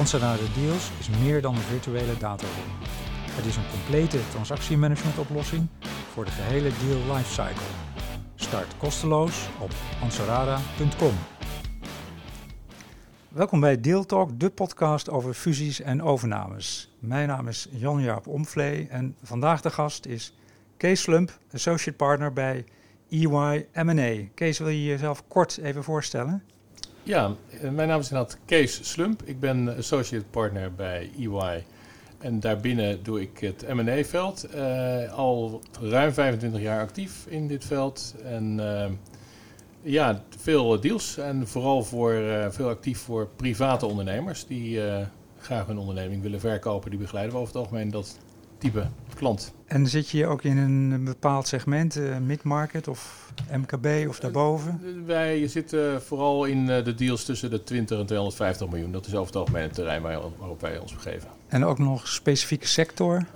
Anserada Deals is meer dan een virtuele dataroom. Het is een complete transactiemanagementoplossing voor de gehele deal lifecycle. Start kosteloos op ansarada.com. Welkom bij Deal Talk, de podcast over fusies en overnames. Mijn naam is Jan-Jaap Omvlee en vandaag de gast is Kees Slump, associate partner bij EY M&A. Kees, wil je jezelf kort even voorstellen? Ja, eh, mijn naam is inderdaad Kees Slump. Ik ben associate partner bij EY. En daarbinnen doe ik het M&A-veld. Uh, al ruim 25 jaar actief in dit veld. En uh, ja, veel deals. En vooral voor, uh, veel actief voor private ondernemers die graag hun onderneming willen verkopen. Die begeleiden we over het algemeen dat type klant. En zit je ook in een bepaald segment, uh, mid-market of MKB of daarboven? Uh, wij zitten vooral in uh, de deals tussen de 20 en 250 miljoen. Dat is over het algemeen het terrein waar, waarop wij ons begeven. En ook nog specifieke sector?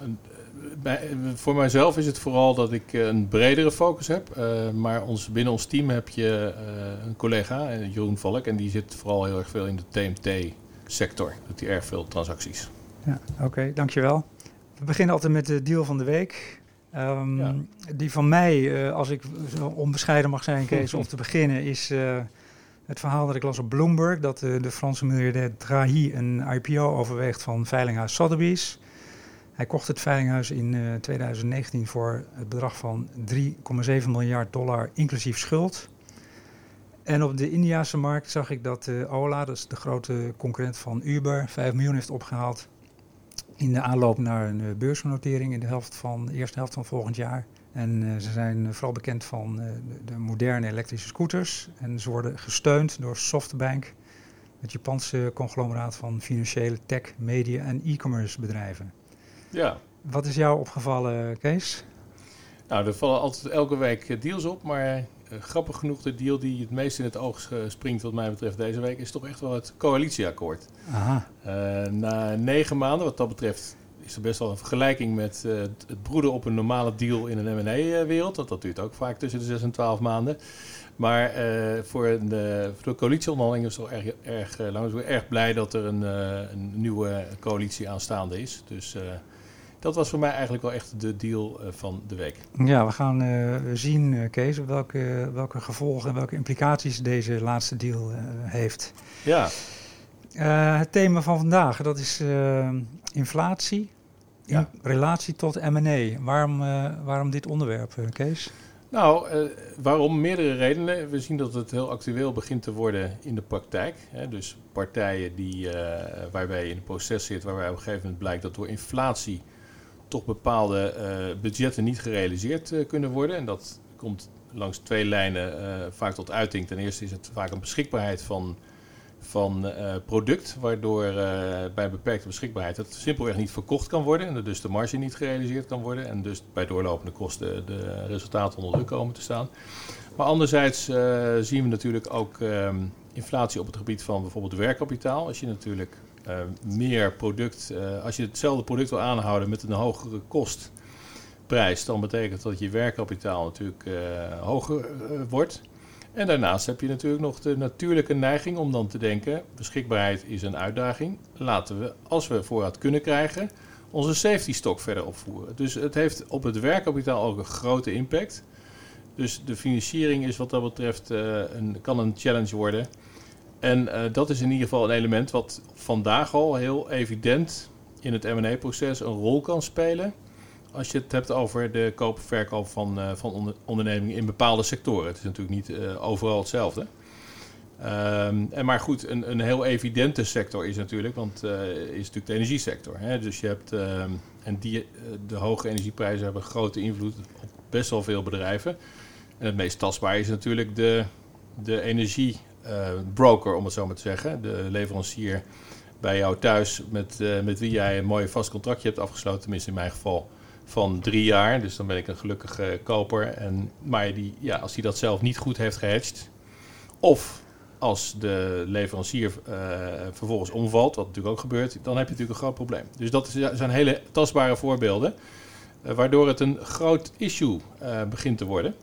Bij, voor mijzelf is het vooral dat ik een bredere focus heb. maar ons, binnen ons team heb je een collega, Jeroen Valk, en die zit vooral heel erg veel in de TMT-sector. Doet hij erg veel transacties. Ja, Oké, okay, dankjewel. We beginnen altijd met de deal van de week. Um, ja. Die van mij, uh, als ik zo onbescheiden mag zijn, Kees, om te beginnen, is uh, het verhaal dat ik las op Bloomberg. Dat uh, de Franse miljardair Drahi een IPO overweegt van Veilinghuis Sotheby's. Hij kocht het Veilinghuis in 2019 voor het bedrag van 3,7 miljard dollar, inclusief schuld. En op de Indiase markt zag ik dat Ola, dat is de grote concurrent van Uber, 5 miljoen heeft opgehaald in de aanloop naar een uh, beursnotering in de, helft van, de eerste helft van volgend jaar. En uh, ze zijn vooral bekend van uh, de, de, moderne elektrische scooters. En ze worden gesteund door Softbank, het Japanse conglomeraat van financiële tech, media en e-commerce bedrijven. Ja. Wat is jou opgevallen, Kees? Nou, er vallen altijd elke week deals op, maar grappig genoeg, de deal die het meest in het oog springt, wat mij betreft, deze week, is toch echt wel het coalitieakkoord. Aha. Uh, na negen maanden, wat dat betreft, is er best wel een vergelijking met uh, het broeden op een normale deal in een M&A-wereld. Want dat duurt ook vaak tussen de 6 en 12 maanden. Maar voor, de, voor de coalitieonderhandeling is het erg, erg erg blij dat er een, een nieuwe coalitie aanstaande is. Dus dat was voor mij eigenlijk wel echt de deal uh, van de week. Ja, we gaan uh, zien, uh, Kees, welke, welke gevolgen en welke implicaties deze laatste deal heeft. Ja. het thema van vandaag, dat is inflatie in ja. relatie tot M&A. Waarom, waarom dit onderwerp, Kees? Nou, waarom? Meerdere redenen. We zien dat het heel actueel begint te worden in de praktijk. Hè? Dus partijen die, waarbij je in een proces zit, waarbij op een gegeven moment blijkt dat door inflatie toch bepaalde uh, budgetten niet gerealiseerd uh, kunnen worden. En dat komt langs twee lijnen uh, vaak tot uiting. Ten eerste is het vaak een beschikbaarheid van, van product, waardoor bij beperkte beschikbaarheid het simpelweg niet verkocht kan worden. En dus de marge niet gerealiseerd kan worden. En dus bij doorlopende kosten de resultaten onder druk komen te staan. Maar anderzijds zien we natuurlijk ook um, inflatie op het gebied van bijvoorbeeld werkkapitaal. Als je natuurlijk uh, meer product, uh, als je hetzelfde product wil aanhouden met een hogere kostprijs, dan betekent dat je werkkapitaal natuurlijk uh, hoger wordt. En daarnaast heb je natuurlijk nog de natuurlijke neiging om dan te denken: beschikbaarheid is een uitdaging. Laten we, als we voorraad kunnen krijgen, onze safety stock verder opvoeren. Dus het heeft op het werkkapitaal ook een grote impact. Dus de financiering is wat dat betreft een, kan een challenge worden. En uh, dat is in ieder geval een element wat vandaag al heel evident in het M&A-proces een rol kan spelen. Als je het hebt over de koop en verkoop van, uh, van onder, ondernemingen in bepaalde sectoren. Het is natuurlijk niet uh, overal hetzelfde. Um, en maar goed, een, een heel evidente sector is natuurlijk, want is natuurlijk de energiesector. Hè? Dus je hebt, um, en die, de hoge energieprijzen hebben grote invloed op best wel veel bedrijven. En het meest tastbaar is natuurlijk de, de energie broker, om het zo maar te zeggen, de leverancier bij jou thuis met, met wie jij een mooi vast contractje hebt afgesloten, tenminste in mijn geval, van drie jaar. Dus dan ben ik een gelukkige koper. En, maar die, ja, als hij dat zelf niet goed heeft gehedged, of als de leverancier vervolgens omvalt, wat natuurlijk ook gebeurt, dan heb je natuurlijk een groot probleem. Dus dat zijn hele tastbare voorbeelden, waardoor het een groot issue begint te worden.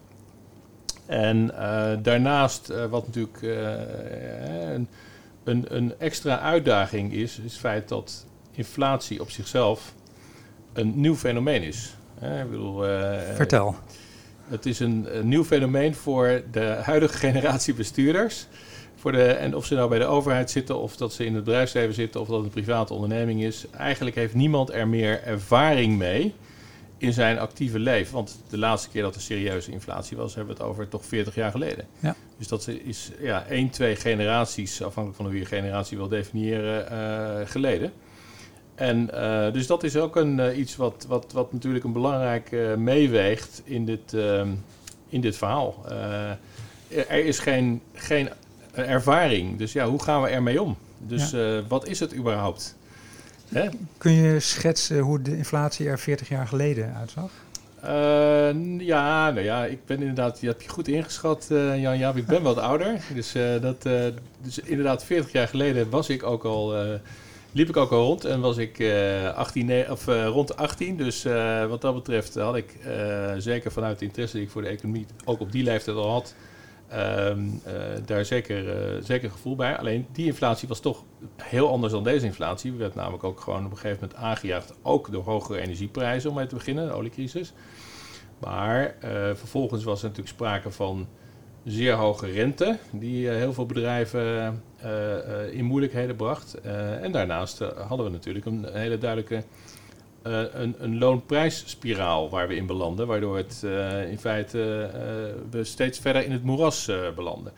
En uh, daarnaast, uh, wat natuurlijk uh, een, een, een, extra uitdaging is, is het feit dat inflatie op zichzelf een nieuw fenomeen is. ik bedoel, Vertel. Het is een, een, nieuw fenomeen voor de huidige generatie bestuurders. Voor de, en of ze nou bij de overheid zitten, of dat ze in het bedrijfsleven zitten, of dat het een private onderneming is. Eigenlijk heeft niemand er meer ervaring mee in zijn actieve leven. Want de laatste keer dat er serieuze inflatie was, hebben we het over toch 40 jaar geleden. Ja. Dus dat is ja, één, twee generaties, afhankelijk van hoe je generatie wil definiëren, uh, geleden. En uh, dus dat is ook een, uh, iets wat, wat, wat natuurlijk een belangrijk meeweegt in dit, ehm, in dit verhaal. er is geen, geen ervaring, dus ja, hoe gaan we ermee om? Dus ja. wat is het überhaupt? Kun je schetsen hoe de inflatie er 40 jaar geleden uitzag? Uh, ja, nou ja, ik ben inderdaad, je hebt je goed ingeschat, uh, Jan Jaap. Ik ben wat ouder. Dus, uh, dat, dus inderdaad, 40 jaar geleden was ik ook al, liep ik ook al rond en was ik 18, of, rond de 18. Dus wat dat betreft had ik zeker vanuit de interesse die ik voor de economie ook op die leeftijd al had, Um, uh, daar zeker, uh, zeker gevoel bij. Alleen die inflatie was toch heel anders dan deze inflatie. werd namelijk ook gewoon op een gegeven moment aangejaagd, ook door hogere energieprijzen om mee te beginnen, de oliecrisis. Maar uh, vervolgens was er natuurlijk sprake van zeer hoge rente, die heel veel bedrijven in moeilijkheden bracht. en daarnaast hadden we natuurlijk een hele duidelijke uh, een, een loonprijsspiraal waar we in belanden, waardoor het uh, in feite uh, we steeds verder in het moeras belanden.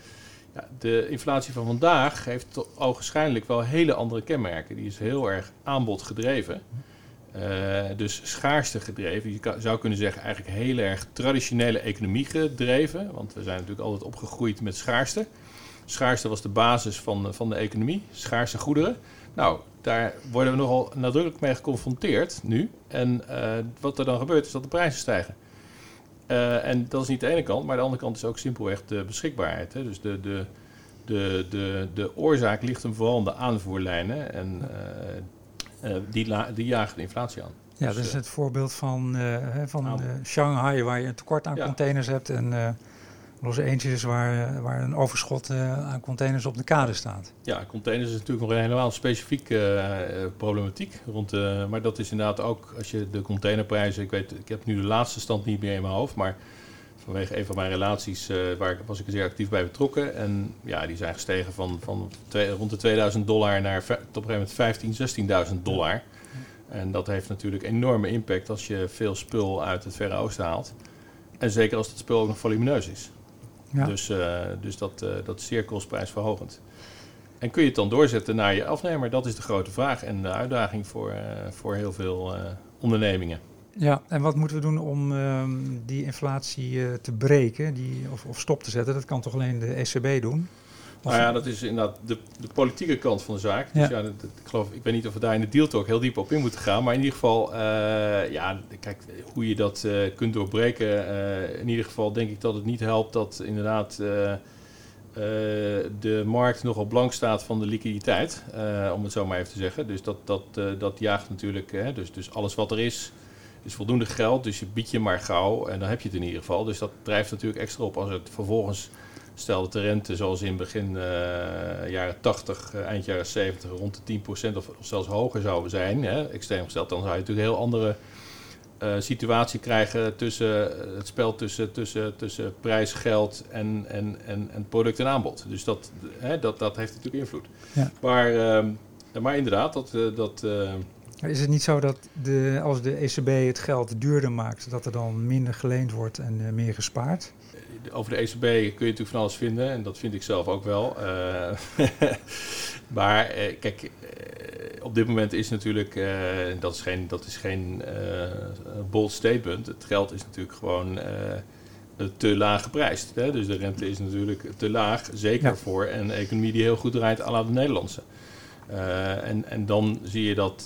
Ja, de inflatie van vandaag heeft ogenschijnlijk wel hele andere kenmerken. Die is heel erg aanbodgedreven. dus schaarste gedreven. Je zou kunnen zeggen eigenlijk heel erg traditionele economie gedreven. Want we zijn natuurlijk altijd opgegroeid met schaarste. Schaarste was de basis van, van de economie. Schaarse goederen. Nou, daar worden we nogal nadrukkelijk mee geconfronteerd nu. En uh, wat er dan gebeurt is dat de prijzen stijgen. Uh, en dat is niet de ene kant, maar de andere kant is ook simpelweg de beschikbaarheid. Hè. Dus de, de, de, de, de oorzaak ligt hem vooral in de aanvoerlijnen en uh, die, die jagen de inflatie aan. Ja, dus, dat is het voorbeeld van, van Shanghai, waar je een tekort aan containers hebt en Los Angeles waar, waar een overschot uh, aan containers op de kade staat. Ja, containers is natuurlijk nog een helemaal specifieke uh, problematiek. Rond, uh, maar dat is inderdaad ook als je de containerprijzen... Ik, weet, ik heb nu de laatste stand niet meer in mijn hoofd, maar vanwege een van mijn relaties waar was ik zeer actief bij betrokken. En ja, die zijn gestegen van, van twee, rond de 2000 dollar naar op een gegeven moment 15.000, 16.000 dollar. En dat heeft natuurlijk enorme impact als je veel spul uit het Verre Oosten haalt. En zeker als het spul ook nog volumineus is. Dus, uh, dus dat, uh, dat is zeer kostprijsverhogend. En kun je het dan doorzetten naar je afnemer? Dat is de grote vraag en de uitdaging voor, uh, voor heel veel ondernemingen. Ja, en wat moeten we doen om ehm, die inflatie te breken die, of, of stop te zetten? Dat kan toch alleen de ECB doen? Nou ja, dat is inderdaad de, de politieke kant van de zaak. Dus ja, dat, ik geloof, ik weet niet of we daar in de deal talk heel diep op in moeten gaan. Maar in ieder geval, uh, ja, kijk, hoe je dat uh, kunt doorbreken. Uh, in ieder geval denk ik dat het niet helpt dat inderdaad de markt nogal blank staat van de liquiditeit. om het zo maar even te zeggen. Dus dat, dat, dat jaagt natuurlijk, hè, dus, dus alles wat er is, is voldoende geld. Dus je biedt je maar gauw en dan heb je het in ieder geval. Dus dat drijft natuurlijk extra op als het vervolgens Stel dat de rente zoals in begin uh, jaren 80, uh, eh, eind jaren 70 rond de 10% of, of zelfs hoger zou zijn, hè, extreem gesteld, dan zou je natuurlijk een heel andere uh, situatie krijgen tussen het spel tussen, tussen, tussen prijs, geld en, en, en, en product en aanbod. Dus dat, hè, dat, dat heeft natuurlijk invloed. Ja. Maar, uh, maar inderdaad, dat. dat is het niet zo dat de, als de ECB het geld duurder maakt, dat er dan minder geleend wordt en meer gespaard? over de ECB kun je natuurlijk van alles vinden. En dat vind ik zelf ook wel. Uh, maar uh, kijk, op dit moment is natuurlijk, dat is geen, dat is geen bold statement. Het geld is natuurlijk gewoon te laag geprijsd. Hè? Dus de rente is natuurlijk te laag. Zeker ja. voor een economie die heel goed draait à la de Nederlandse. En, en dan zie je dat,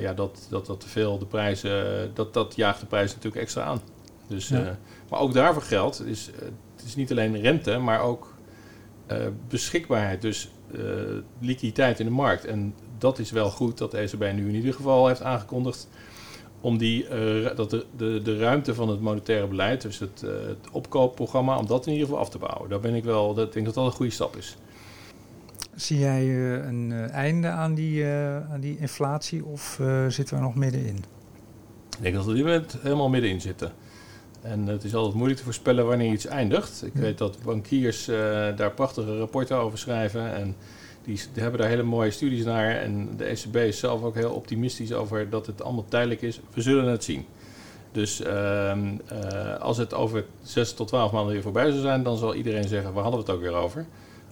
ja, dat, dat, dat te veel de prijzen, dat, dat jaagt de prijzen natuurlijk extra aan. Dus, maar ook daarvoor geldt, het is, het is niet alleen rente, maar ook beschikbaarheid. Dus liquiditeit in de markt. En dat is wel goed dat de ECB nu in ieder geval heeft aangekondigd om die, dat de, de, de ruimte van het monetaire beleid, dus het, het opkoopprogramma, om dat in ieder geval af te bouwen. Daar ben ik wel, dat, ik denk dat dat een goede stap is. Zie jij uh, een einde aan die, aan die inflatie of zitten we nog middenin? Ik denk dat we er moment helemaal middenin zitten. En het is altijd moeilijk te voorspellen wanneer iets eindigt. Ik weet dat bankiers daar prachtige rapporten over schrijven en die, hebben daar hele mooie studies naar. En de ECB is zelf ook heel optimistisch over dat het allemaal tijdelijk is. We zullen het zien. Dus ehm, eh, als het over 6 tot 12 maanden weer voorbij zou zijn, dan zal iedereen zeggen: waar hadden we het ook weer over?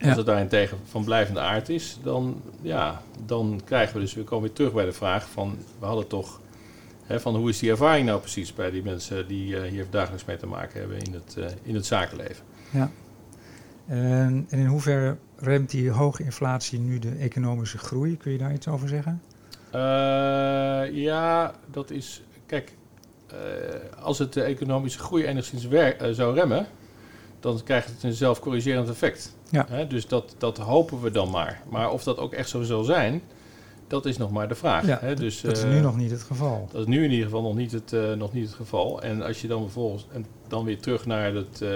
Als het daarentegen van blijvende aard is, dan, ja, dan krijgen we dus, we komen weer terug bij de vraag van, we hadden toch, hè, van hoe is die ervaring nou precies bij die mensen die uh, hier dagelijks mee te maken hebben in het, uh, in het zakenleven. Ja. En, en in hoeverre remt die hoge inflatie nu de economische groei? Kun je daar iets over zeggen? Uh, ja, dat is. Kijk, uh, als het de economische groei enigszins wer- uh, zou remmen, dan krijgt het een zelfcorrigerend effect. Ja. Dus dat, dat hopen we dan maar. Maar of dat ook echt zo zal zijn, dat is nog maar de vraag. Ja? Dus, dat is nu nog niet het geval. Dat is nu in ieder geval nog niet het, nog niet het geval. En als je dan vervolgens. En dan weer terug naar het uh,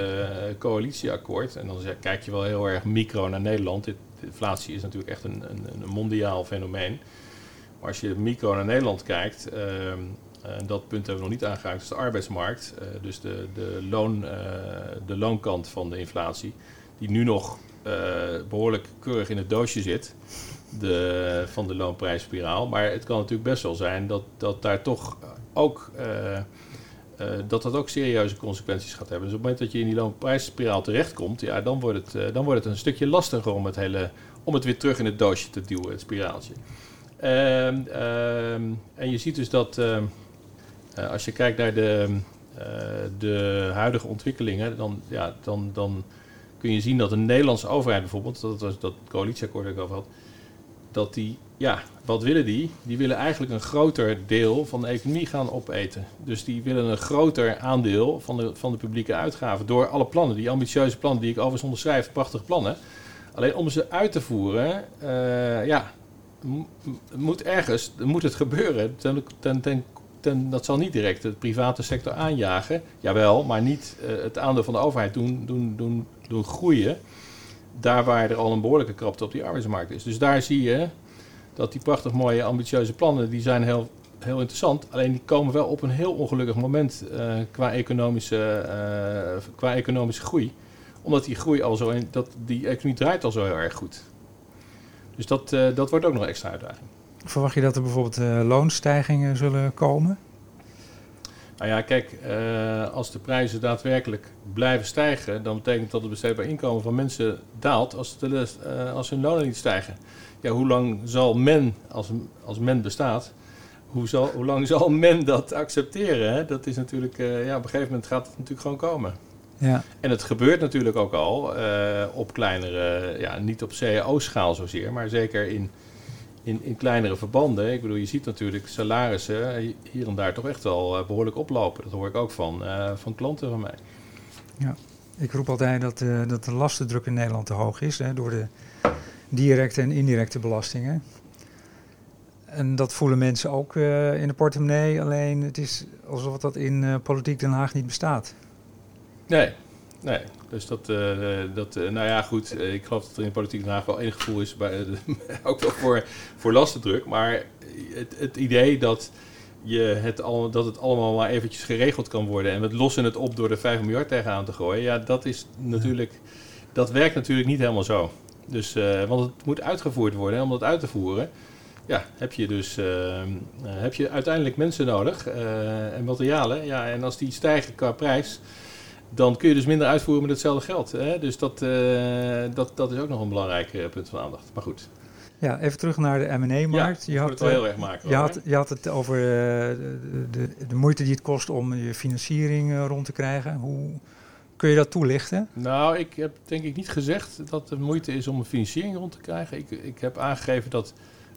coalitieakkoord. En dan zeg, kijk je wel heel erg micro naar Nederland. Dit, inflatie is natuurlijk echt een, een, een, mondiaal fenomeen. Maar als je micro naar Nederland kijkt, uh, en dat punt hebben we nog niet aangeraakt, is de arbeidsmarkt. Uh, dus de, de, loon, de loonkant van de inflatie, die nu nog behoorlijk keurig in het doosje zit. De, van de loonprijsspiraal. Maar het kan natuurlijk best wel zijn dat, dat daar toch ook dat dat ook serieuze consequenties gaat hebben. Dus op het moment dat je in die loonprijsspiraal terechtkomt, ja, dan, wordt het, dan wordt het een stukje lastiger om het, hele, om het weer terug in het doosje te duwen, het spiraaltje. Uh, en je ziet dus dat ehm, eh, als je kijkt naar de, de huidige ontwikkelingen, dan, ja, dan, dan kun je zien dat de Nederlandse overheid bijvoorbeeld, dat was dat coalitieakkoord dat ik over had, dat die ja, wat willen die? Die willen eigenlijk een groter deel van de economie gaan opeten. Dus die willen een groter aandeel van de, van de publieke uitgaven. Door alle plannen, die ambitieuze plannen die ik overigens onderschrijf, prachtige plannen. Alleen om ze uit te voeren, uh, ja, moet ergens, moet het gebeuren. Ten, ten, ten, ten, dat zal niet direct de private sector aanjagen. Jawel, maar niet uh, het aandeel van de overheid doen, doen, doen, doen groeien. Daar waar er al een behoorlijke krapte op die arbeidsmarkt is. Dus daar zie je dat die prachtig mooie, ambitieuze plannen, die zijn heel, heel interessant. Alleen die komen wel op een heel ongelukkig moment uh, qua, economische, uh, qua economische groei. Omdat die groei al zo, in, dat, die economie draait al zo heel erg goed. Dus dat, dat wordt ook nog extra uitdaging. Verwacht je dat er bijvoorbeeld loonstijgingen zullen komen? Nou ja, kijk, als de prijzen daadwerkelijk blijven stijgen, dan betekent dat het besteedbaar inkomen van mensen daalt als, de, als hun lonen niet stijgen ja, hoe lang zal men, als, als men bestaat, hoe, zal, hoe lang zal men dat accepteren? Hè? Dat is natuurlijk, uh, ja, op een gegeven moment gaat het natuurlijk gewoon komen. Ja. En het gebeurt natuurlijk ook al op kleinere, ja, niet op CAO-schaal zozeer, maar zeker in, in, in kleinere verbanden. Ik bedoel, je ziet natuurlijk salarissen hier en daar toch echt wel uh, behoorlijk oplopen. Dat hoor ik ook van, van klanten van mij. Ja, ik roep altijd dat, dat de lastendruk in Nederland te hoog is hè, door de directe en indirecte belastingen. En dat voelen mensen ook uh, in de portemonnee, alleen het is alsof dat in politiek Den Haag niet bestaat. Nee, nee. Dus dat, uh, dat nou ja, goed. ik geloof dat er in politiek Den wel enig gevoel is, bij, ook wel voor, voor lastendruk. Maar het, het idee dat, je het al, dat het allemaal maar eventjes geregeld kan worden en we lossen het op door er 5 miljard tegenaan te gooien, ja, dat is natuurlijk, dat werkt natuurlijk niet helemaal zo. Dus, want het moet uitgevoerd worden. En om dat uit te voeren, ja, heb je dus heb je uiteindelijk mensen nodig en materialen. Ja, en als die stijgen qua prijs, dan kun je dus minder uitvoeren met hetzelfde geld. Hè? Dus dat, dat, dat is ook nog een belangrijk punt van aandacht. Maar goed. Ja, even terug naar de M&A-markt. Ja, je had het wel heel erg maken. Je had, je had het over de, de, de, moeite die het kost om je financiering rond te krijgen. Hoe, Kun je dat toelichten? Nou, ik heb denk ik niet gezegd dat het moeite is om een financiering rond te krijgen. Ik, ik heb aangegeven dat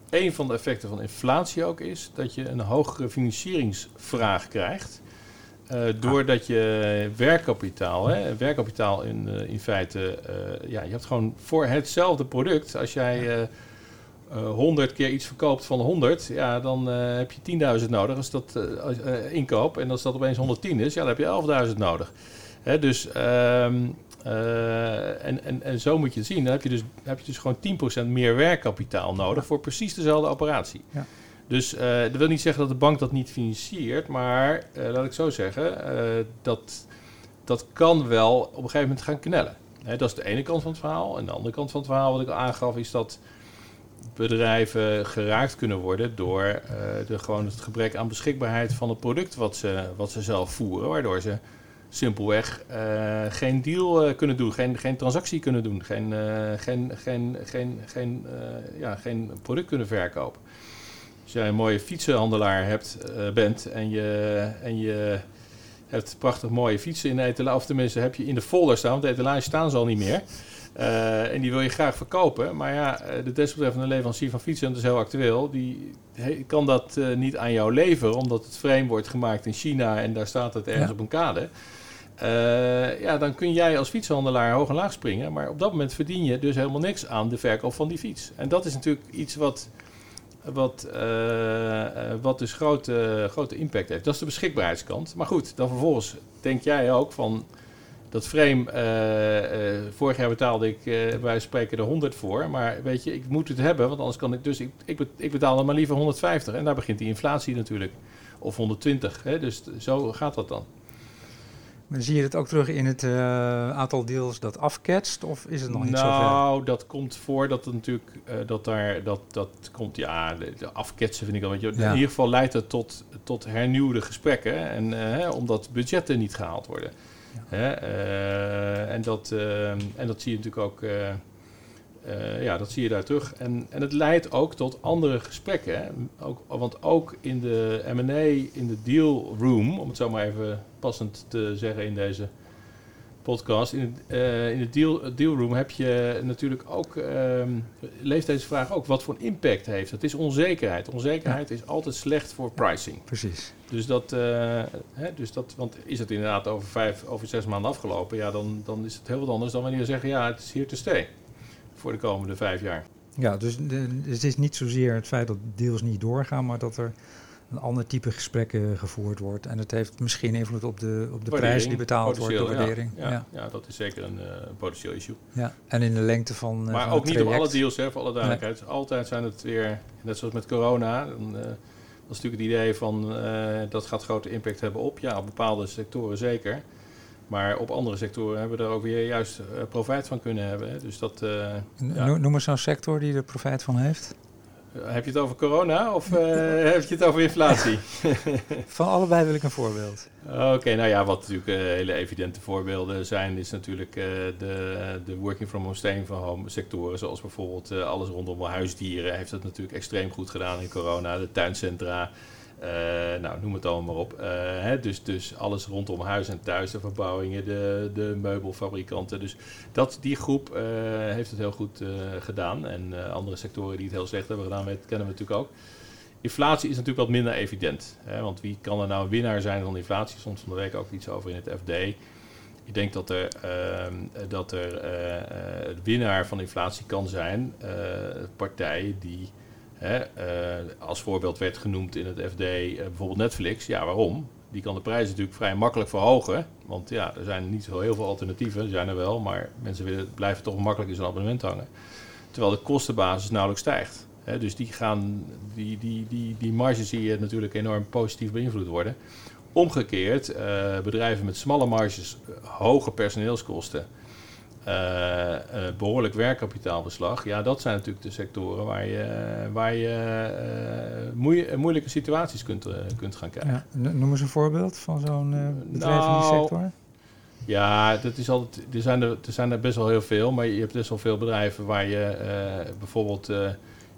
een van de effecten van inflatie ook is dat je een hogere financieringsvraag krijgt. Uh, doordat je werkkapitaal, hè, werkkapitaal in, uh, in feite, uh, ja, je hebt gewoon voor hetzelfde product, als jij 100 keer iets verkoopt van 100, ja, dan heb je 10.000 nodig als dat inkoop. En als dat opeens 110 is, ja, dan heb je 11.000 nodig. Hè, dus, um, en, en, en zo moet je het zien. Dan heb je dus, heb je dus gewoon 10% meer werkkapitaal nodig voor precies dezelfde operatie. Ja. Dus uh, dat wil niet zeggen dat de bank dat niet financiert, maar uh, laat ik zo zeggen, uh, dat, dat kan wel op een gegeven moment gaan knellen. Dat is de ene kant van het verhaal. En de andere kant van het verhaal, wat ik al aangaf, is dat bedrijven geraakt kunnen worden door de, gewoon het gebrek aan beschikbaarheid van het product wat ze, wat ze zelf voeren, waardoor ze simpelweg geen deal kunnen doen, geen, geen transactie kunnen doen, geen, geen, geen, geen, geen, ja, geen product kunnen verkopen. Als jij een mooie fietsenhandelaar hebt, uh, bent en je, en je hebt prachtig mooie fietsen in de etalage, of tenminste heb je in de folder staan, want de etalage staan ze al niet meer. Uh, en die wil je graag verkopen. Maar ja, eh, de desbetreffende leverancier van fietsen, dat is heel actueel, die kan dat uh, niet aan jou leveren, omdat het frame wordt gemaakt in China en daar staat het ergens ja. op een kade. Uh, ja, dan kun jij als fietshandelaar hoog en laag springen. Maar op dat moment verdien je dus helemaal niks aan de verkoop van die fiets. En dat is natuurlijk iets wat wat, uh, wat dus grote, grote impact heeft. Dat is de beschikbaarheidskant. Maar goed, dan vervolgens denk jij ook van dat frame. Uh, vorig jaar betaalde ik bij spreken er 100 voor. Maar weet je, ik moet het hebben, want anders kan ik dus. Ik, ik, ik betaal dan maar liever 150. En daar begint die inflatie natuurlijk. Of 120. Hè? Dus zo gaat dat dan. Maar zie je het ook terug in het uh, aantal deals dat afketst? Of is het nog niet nou, zo ver? Nou, dat komt voor dat het natuurlijk uh, dat daar dat, dat komt. Ja, de, de afketsen vind ik al. Weet je, ja. In ieder geval leidt het tot, tot hernieuwde gesprekken. En uh, omdat budgetten niet gehaald worden. Ja. en, dat, en dat zie je natuurlijk ook. Uh, ja, dat zie je daar terug. En, en het leidt ook tot andere gesprekken. Hè? Ook, want ook in de M&A, in de deal room, om het zo maar even passend te zeggen in deze podcast. In, uh, in de deal, deal room heb je natuurlijk ook, um, leeft deze vraag ook, wat voor impact heeft. Het is onzekerheid. Onzekerheid ja. is altijd slecht voor pricing. Ja, precies. Dus dat, uh, hè, dus dat, want is het inderdaad over vijf, over zes maanden afgelopen, ja, dan, dan is het heel wat anders dan wanneer je zegt, ja, het is hier te stay voor de komende vijf jaar. Ja, dus het is niet zozeer het feit dat deals niet doorgaan, maar dat er een ander type gesprekken gevoerd wordt. En het heeft misschien invloed op de, op de prijs die betaald wordt, de waardering. Ja, ja, ja. dat is zeker een uh, potentieel issue. Ja, en in de lengte van. Uh, maar van ook niet op alle deals, hè, voor alle duidelijkheid. Nee. Altijd zijn het weer, net zoals met corona. Dan, uh, dat is natuurlijk het idee van dat gaat grote impact hebben op. Ja, op bepaalde sectoren zeker. Maar op andere sectoren hebben we er ook weer juist uh, profijt van kunnen hebben. Hè. Dus dat, ja. Noem eens zo'n sector die er profijt van heeft. Uh, heb je het over corona of heb je het over inflatie? van allebei wil ik een voorbeeld. Oké, okay, nou ja, wat natuurlijk hele evidente voorbeelden zijn, is natuurlijk de, de working from home, staying from home sectoren. Zoals bijvoorbeeld alles rondom huisdieren heeft het natuurlijk extreem goed gedaan in corona. De tuincentra. Uh, nou, noem het allemaal maar op. Uh, hè, dus, dus alles rondom huis en thuis, de verbouwingen, de, de meubelfabrikanten. Dus dat, die groep uh, heeft het heel goed gedaan. En andere sectoren die het heel slecht hebben gedaan, weet, kennen we natuurlijk ook. Inflatie is natuurlijk wat minder evident. Hè, want wie kan er nou winnaar zijn van inflatie? Soms van de week ook iets over in het FD. Ik denk dat er, dat er het winnaar van inflatie kan zijn partijen die Hè, uh, als voorbeeld werd genoemd in het FD uh, bijvoorbeeld Netflix. Ja, waarom? Die kan de prijzen natuurlijk vrij makkelijk verhogen. Want ja, er zijn niet zo heel veel alternatieven. Er zijn er wel, maar mensen willen, blijven toch makkelijk in zo'n abonnement hangen. Terwijl de kostenbasis nauwelijks stijgt. Dus die, gaan, die, die, die, die marges zie je natuurlijk enorm positief beïnvloed worden. Omgekeerd, uh, bedrijven met smalle marges, hoge personeelskosten behoorlijk werkkapitaalbeslag. Ja, dat zijn natuurlijk de sectoren waar je, waar je moe moeilijke situaties kunt, kunt gaan krijgen. Ja, noem eens een voorbeeld van zo'n bedrijf nou, in die sector. Ja, dat is altijd, er, zijn er, er zijn er best wel heel veel, maar je hebt best wel veel bedrijven waar je bijvoorbeeld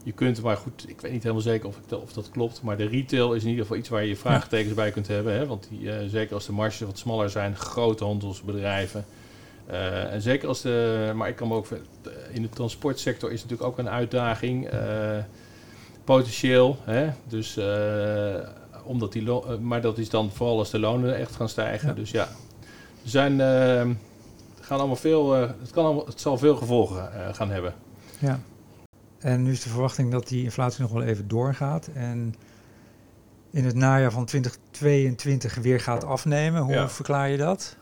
je kunt, maar goed, ik weet niet helemaal zeker of, ik, of dat klopt. Maar de retail is in ieder geval iets waar je vraagtekens bij kunt hebben. Hè? Want die, eh, zeker als de marges wat smaller zijn, grote handelsbedrijven. Uh, en zeker als de, maar ik kan me ook, in de transportsector is natuurlijk ook een uitdaging. potentieel, hè? dus omdat die, maar dat is dan vooral als de lonen echt gaan stijgen. Dus ja, er zijn, gaan allemaal veel, het, kan allemaal, het zal veel gevolgen gaan hebben. Ja. En nu is de verwachting dat die inflatie nog wel even doorgaat. En in het najaar van 2022 weer gaat afnemen. Hoe verklaar je dat?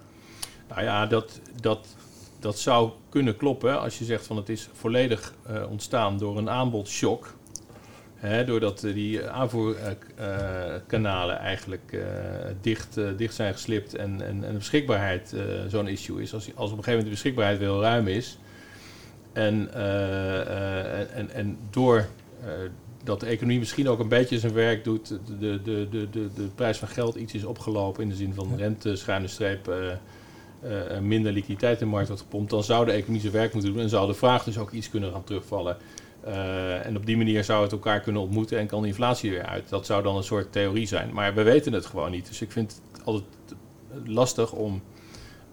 Nou ja, dat, dat, dat zou kunnen kloppen als je zegt van het is volledig uh, ontstaan door een aanbodshock. Hè, doordat die aanvoerkanalen eigenlijk uh, dicht, dicht zijn geslipt en, en, en de beschikbaarheid zo'n issue is. Als, als op een gegeven moment de beschikbaarheid wel ruim is, en, en, en door dat de economie misschien ook een beetje zijn werk doet, de, de, de, de, de prijs van geld iets is opgelopen in de zin van rente, schuine streep, minder liquiditeit in de markt wordt gepompt, dan zou de economie zijn werk moeten doen en zou de vraag dus ook iets kunnen gaan terugvallen. en op die manier zou het elkaar kunnen ontmoeten en kan de inflatie weer uit. Dat zou dan een soort theorie zijn. Maar we weten het gewoon niet. Dus ik vind het altijd lastig om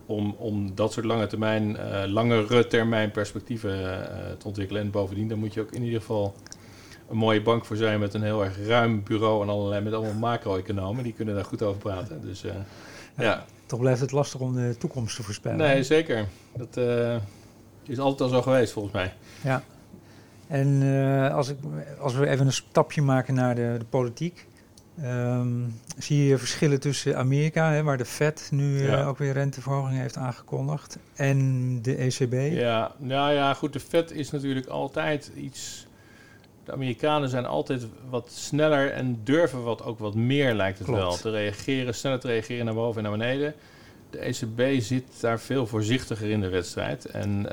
om, om dat soort lange termijn, uh, langere termijn perspectieven te ontwikkelen. En bovendien, dan moet je ook in ieder geval een mooie bank voor zijn met een heel erg ruim bureau en allerlei met allemaal macro-economen. Die kunnen daar goed over praten. Dus, ja. Toch blijft het lastig om de toekomst te voorspellen. Nee, zeker. Dat is altijd al zo geweest volgens mij. Ja. En als, ik, als we even een stapje maken naar de, de politiek. Um, zie je verschillen tussen Amerika, hè, waar de Fed nu uh, ook weer renteverhogingen heeft aangekondigd, en de ECB? Ja, nou ja, goed, de Fed is natuurlijk altijd iets. De Amerikanen zijn altijd wat sneller en durven wat ook wat meer, lijkt het wel, te reageren, sneller te reageren naar boven en naar beneden. De ECB zit daar veel voorzichtiger in de wedstrijd. En uh,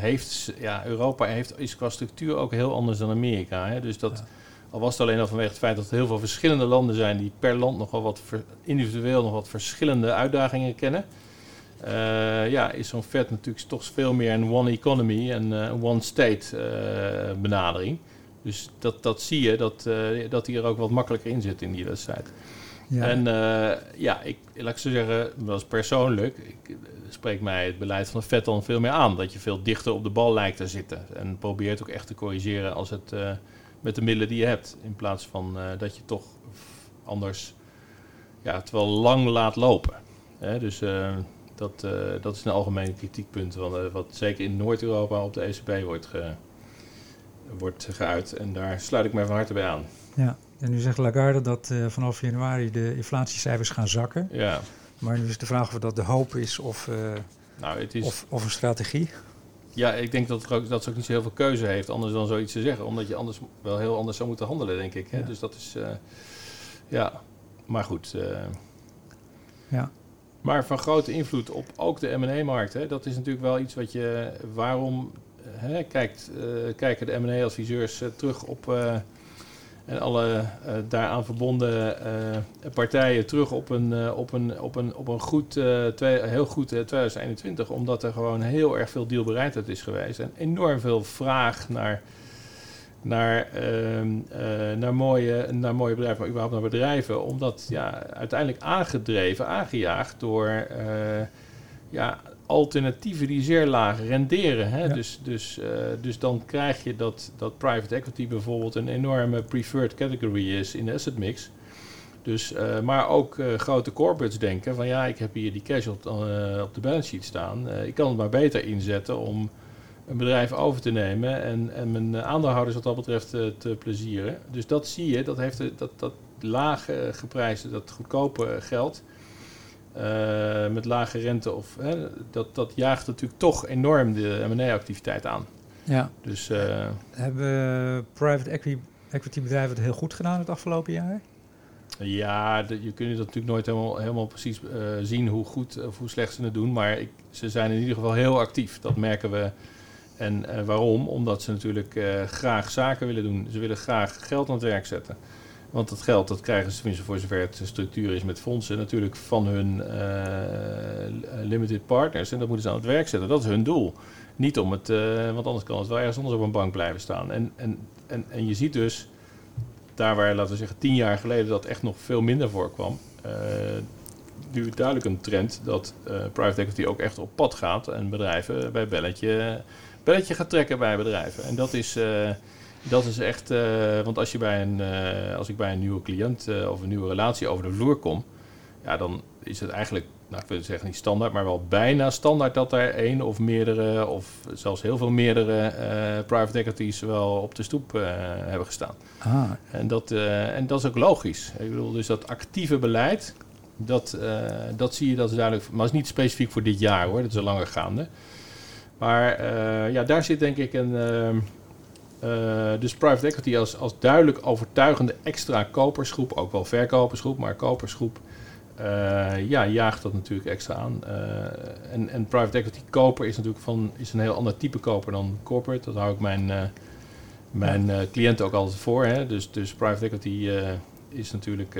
heeft, ja, Europa heeft, is qua structuur ook heel anders dan Amerika. Hè? Dus dat. Ja al was het alleen al vanwege het feit dat er heel veel verschillende landen zijn die per land nogal wat individueel nog wat verschillende uitdagingen kennen. Uh, ja, is zo'n vet natuurlijk toch veel meer een one economy en uh, one state benadering. Dus dat, dat zie je, dat, dat die er ook wat makkelijker in zit in die wedstrijd. Ja. En ja, ik, laat ik zo zeggen, was persoonlijk, ik, spreekt mij het beleid van de vet dan veel meer aan. Dat je veel dichter op de bal lijkt te zitten. En probeert ook echt te corrigeren als het met de middelen die je hebt. In plaats van uh, dat je toch anders ja, het wel lang laat lopen. Hè? Dus uh, dat, uh, dat is een algemeen kritiekpunt. Wat, wat zeker in Noord-Europa op de ECB wordt, ge, wordt geuit. En daar sluit ik mij van harte bij aan. Ja, en nu zegt Lagarde dat vanaf januari de inflatiecijfers gaan zakken. Ja. Maar nu is de vraag of dat de hoop is of, nou, het is... of, of een strategie. Ja, ik denk dat, ook, dat ze ook niet zo heel veel keuze heeft anders dan zoiets te zeggen. Omdat je anders wel heel anders zou moeten handelen, denk ik. Hè? Dus dat is, uh, ja, maar goed. Ja. Maar van grote invloed op ook de M&A-markt. Dat is natuurlijk wel iets wat je, waarom hè, kijkt, uh, kijken de M&A-adviseurs terug op en alle daaraan verbonden partijen terug op een, op een, op een, op een goed, twee, heel goed 2021. Omdat er gewoon heel erg veel dealbereidheid is geweest. En enorm veel vraag naar, naar, ehm, naar, mooie, naar mooie bedrijven, maar überhaupt naar bedrijven. Omdat ja, uiteindelijk aangedreven, aangejaagd door ja, alternatieven die zeer laag renderen. Hè? Dus, dus, uh, dus dan krijg je dat, dat private equity bijvoorbeeld een enorme preferred category is in de asset mix. Dus, uh, maar ook uh, grote corporates denken van ja, ik heb hier die cash op, op de balance sheet staan. ik kan het maar beter inzetten om een bedrijf over te nemen en, en mijn aandeelhouders wat dat betreft te plezieren. Dus dat zie je, dat heeft dat, dat lage geprijsde, dat goedkope geld uh, met lage rente, of, hè, dat, dat jaagt natuurlijk toch enorm de M&A-activiteit aan. Ja. Dus, uh, Hebben private equity, equity bedrijven het heel goed gedaan het afgelopen jaar? Ja, de, je kunt natuurlijk nooit helemaal, helemaal precies uh, zien hoe goed of hoe slecht ze het doen. Maar ik, ze zijn in ieder geval heel actief. Dat merken we. En uh, waarom? Omdat ze natuurlijk uh, graag zaken willen doen. Ze willen graag geld aan het werk zetten. Want dat geld, dat krijgen ze tenminste voor zover het structuur is met fondsen, natuurlijk van hun limited partners. En dat moeten ze aan het werk zetten. Dat is hun doel. Niet om het, want anders kan het wel ergens anders op een bank blijven staan. En, en, en, en je ziet dus, daar waar, laten we zeggen, tien jaar geleden dat echt nog veel minder voorkwam, nu duidelijk een trend dat uh, private equity ook echt op pad gaat en bedrijven bij belletje, belletje gaat trekken bij bedrijven. En dat is, uh, dat is echt, uh, want als, je bij een, als ik bij een nieuwe cliënt of een nieuwe relatie over de vloer kom, ja, dan is het eigenlijk, nou ik wil zeggen niet standaard, maar wel bijna standaard dat er één of meerdere of zelfs heel veel meerdere private equities wel op de stoep hebben gestaan. Ah. En, dat, en dat is ook logisch. Ik bedoel, dus dat actieve beleid, dat, dat zie je, dat is duidelijk. Maar het is niet specifiek voor dit jaar hoor, dat is al langer gaande. Maar ja, daar zit denk ik een. Uh, dus private equity als, als duidelijk overtuigende extra kopersgroep, ook wel verkopersgroep, maar kopersgroep. ja, jaagt dat natuurlijk extra aan. en, en private equity koper is natuurlijk van, is een heel ander type koper dan corporate. Dat hou ik mijn, mijn cliënten ook altijd voor. Hè? Dus, dus private equity is natuurlijk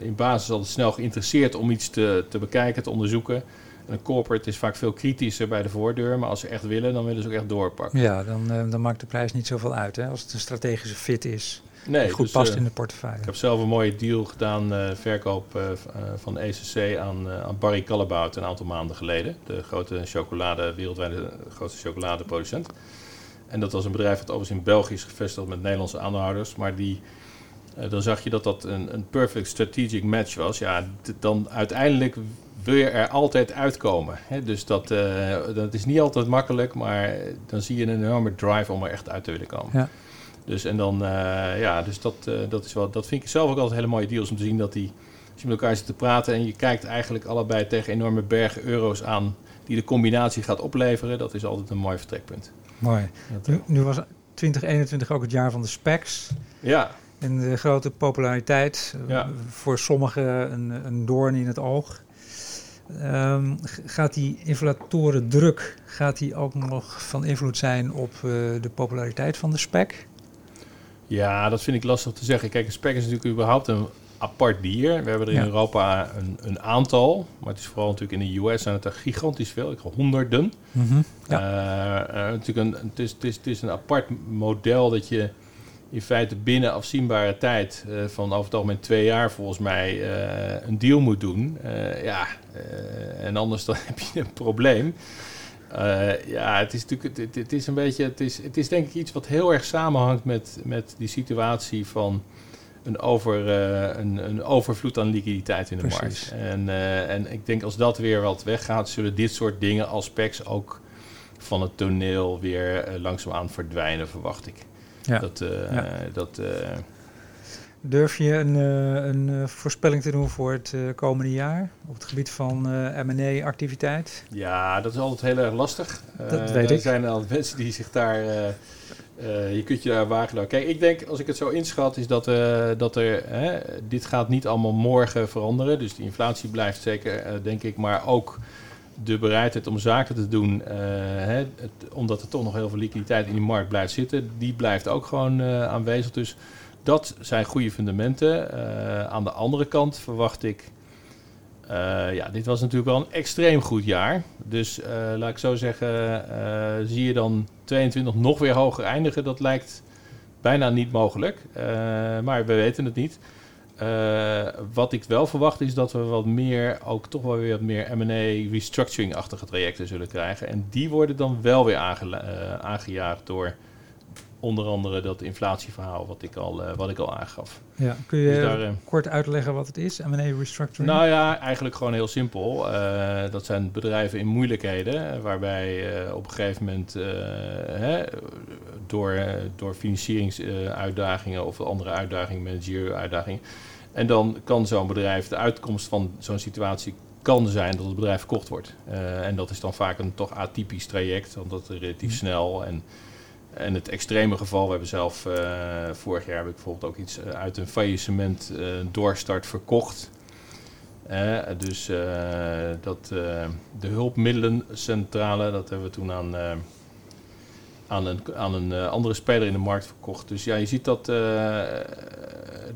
in basis altijd snel geïnteresseerd om iets te, te bekijken, te onderzoeken. En een corporate is vaak veel kritischer bij de voordeur, maar als ze echt willen, dan willen ze ook echt doorpakken. Ja, dan, uh, dan maakt de prijs niet zoveel uit hè, als het een strategische fit is. Nee, die goed dus, past uh, in de portefeuille. Ik heb zelf een mooie deal gedaan, verkoop van ECC aan, aan Barry Callebaut een aantal maanden geleden. De grote chocolade, wereldwijde grootste chocoladeproducent. En dat was een bedrijf dat overigens in België is gevestigd met Nederlandse aandeelhouders, maar die uh, dan zag je dat dat een, een perfect strategic match was. Ja, dan uiteindelijk wil je er altijd uitkomen. Hè? Dus dat, uh, dat is niet altijd makkelijk, maar dan zie je een enorme drive om er echt uit te willen komen. Ja. Dus, en dan, uh, ja, dus dat, dat, is wel, dat vind ik zelf ook altijd hele mooie deals om te zien dat die, als je met elkaar zit te praten en je kijkt eigenlijk allebei tegen enorme bergen euro's aan die de combinatie gaat opleveren, dat is altijd een mooi vertrekpunt. Mooi. nu, nu was 2021 ook het jaar van de specs. Ja. En de grote populariteit, eh, voor sommigen een, een doorn in het oog. Um, gaat die inflatorendruk gaat die ook nog van invloed zijn op uh, de populariteit van de spec? Ja, dat vind ik lastig te zeggen. Kijk, een spec is natuurlijk überhaupt een apart dier. We hebben er in Europa een, een, aantal, maar het is vooral natuurlijk in de US zijn het er gigantisch veel. Ik honderden. Mm -hmm. ja. uh, natuurlijk een, het, is, het, is, het is een apart model dat je in feite binnen afzienbare tijd, uh, van over het algemeen twee jaar volgens mij, uh, een deal moet doen. Uh, ja, en anders dan heb je een probleem. ja, het is natuurlijk, het, het, is een beetje, het is, het is denk ik iets wat heel erg samenhangt met, met die situatie van een, over, een, een overvloed aan liquiditeit in de Precies. markt. En, en ik denk als dat weer wat weggaat, zullen dit soort dingen als ook van het toneel weer langzaamaan verdwijnen, verwacht ik. Ja. Dat, uh, dat, uh, Durf je een, uh, een voorspelling te doen voor het komende jaar op het gebied van M&A-activiteit? Ja, dat is altijd heel erg lastig. Dat weet er ik. zijn al mensen die zich daar... je kunt je daar wagen. Kijk, ik denk, als ik het zo inschat, is dat, dat er... dit gaat niet allemaal morgen veranderen. Dus die inflatie blijft zeker, denk ik, maar ook de bereidheid om zaken te doen, uh, hè, omdat er toch nog heel veel liquiditeit in die markt blijft zitten, die blijft ook gewoon uh, aanwezig. Dus dat zijn goede fundamenten. Uh, aan de andere kant verwacht ik, ja, dit was natuurlijk wel een extreem goed jaar. Dus laat ik zo zeggen, zie je dan 22 nog weer hoger eindigen, dat lijkt bijna niet mogelijk. maar we weten het niet. Uh, wat ik wel verwacht is dat we wat meer, ook toch wel weer wat meer M&A restructuring-achtige trajecten zullen krijgen. En die worden dan wel weer aange, uh, aangejaagd door onder andere dat inflatieverhaal wat ik al, uh, wat ik al aangaf. Ja, kun je dus daar, kort uitleggen wat het is, M&A restructuring? Nou ja, eigenlijk gewoon heel simpel. dat zijn bedrijven in moeilijkheden, waarbij op een gegeven moment hè, door, door financieringsuitdagingen of andere uitdagingen, managerial uitdagingen, en dan kan zo'n bedrijf, de uitkomst van zo'n situatie kan zijn dat het bedrijf verkocht wordt. Uh, en dat is dan vaak een toch atypisch traject, omdat het relatief mhm. snel en, en het extreme geval, we hebben zelf uh, vorig jaar heb ik bijvoorbeeld ook iets uit een faillissement uh, doorstart verkocht. dus dat, de hulpmiddelencentrale, dat hebben we toen aan aan een, aan een andere speler in de markt verkocht. Dus ja, je ziet dat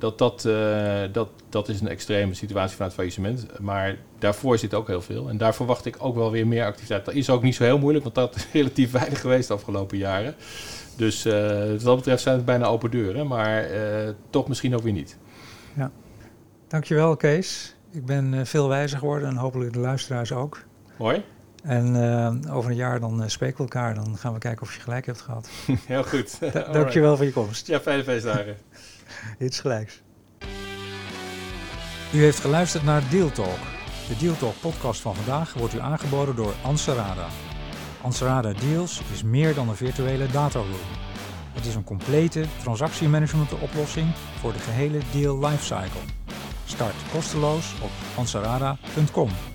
dat, dat, uh, dat, dat is een extreme situatie van het faillissement. Maar daarvoor zit ook heel veel. En daar verwacht ik ook wel weer meer activiteit. Dat is ook niet zo heel moeilijk, want dat is relatief weinig geweest de afgelopen jaren. Dus uh, wat dat betreft zijn het bijna open deuren, maar toch misschien ook weer niet. Ja. Dankjewel Kees. Ik ben veel wijzer geworden en hopelijk de luisteraars ook. Mooi. En uh, over een jaar dan uh, spreken we elkaar. Dan gaan we kijken of je gelijk hebt gehad. Heel goed. Da dankjewel voor je komst. Ja, fijne feestdagen. Iets gelijks. U heeft geluisterd naar Deal Talk. De Deal Talk podcast van vandaag wordt u aangeboden door Ansarada. Ansarada Deals is meer dan een virtuele dataroom. Het is een complete transactiemanagement oplossing voor de gehele deal lifecycle. Start kosteloos op ansarada.com.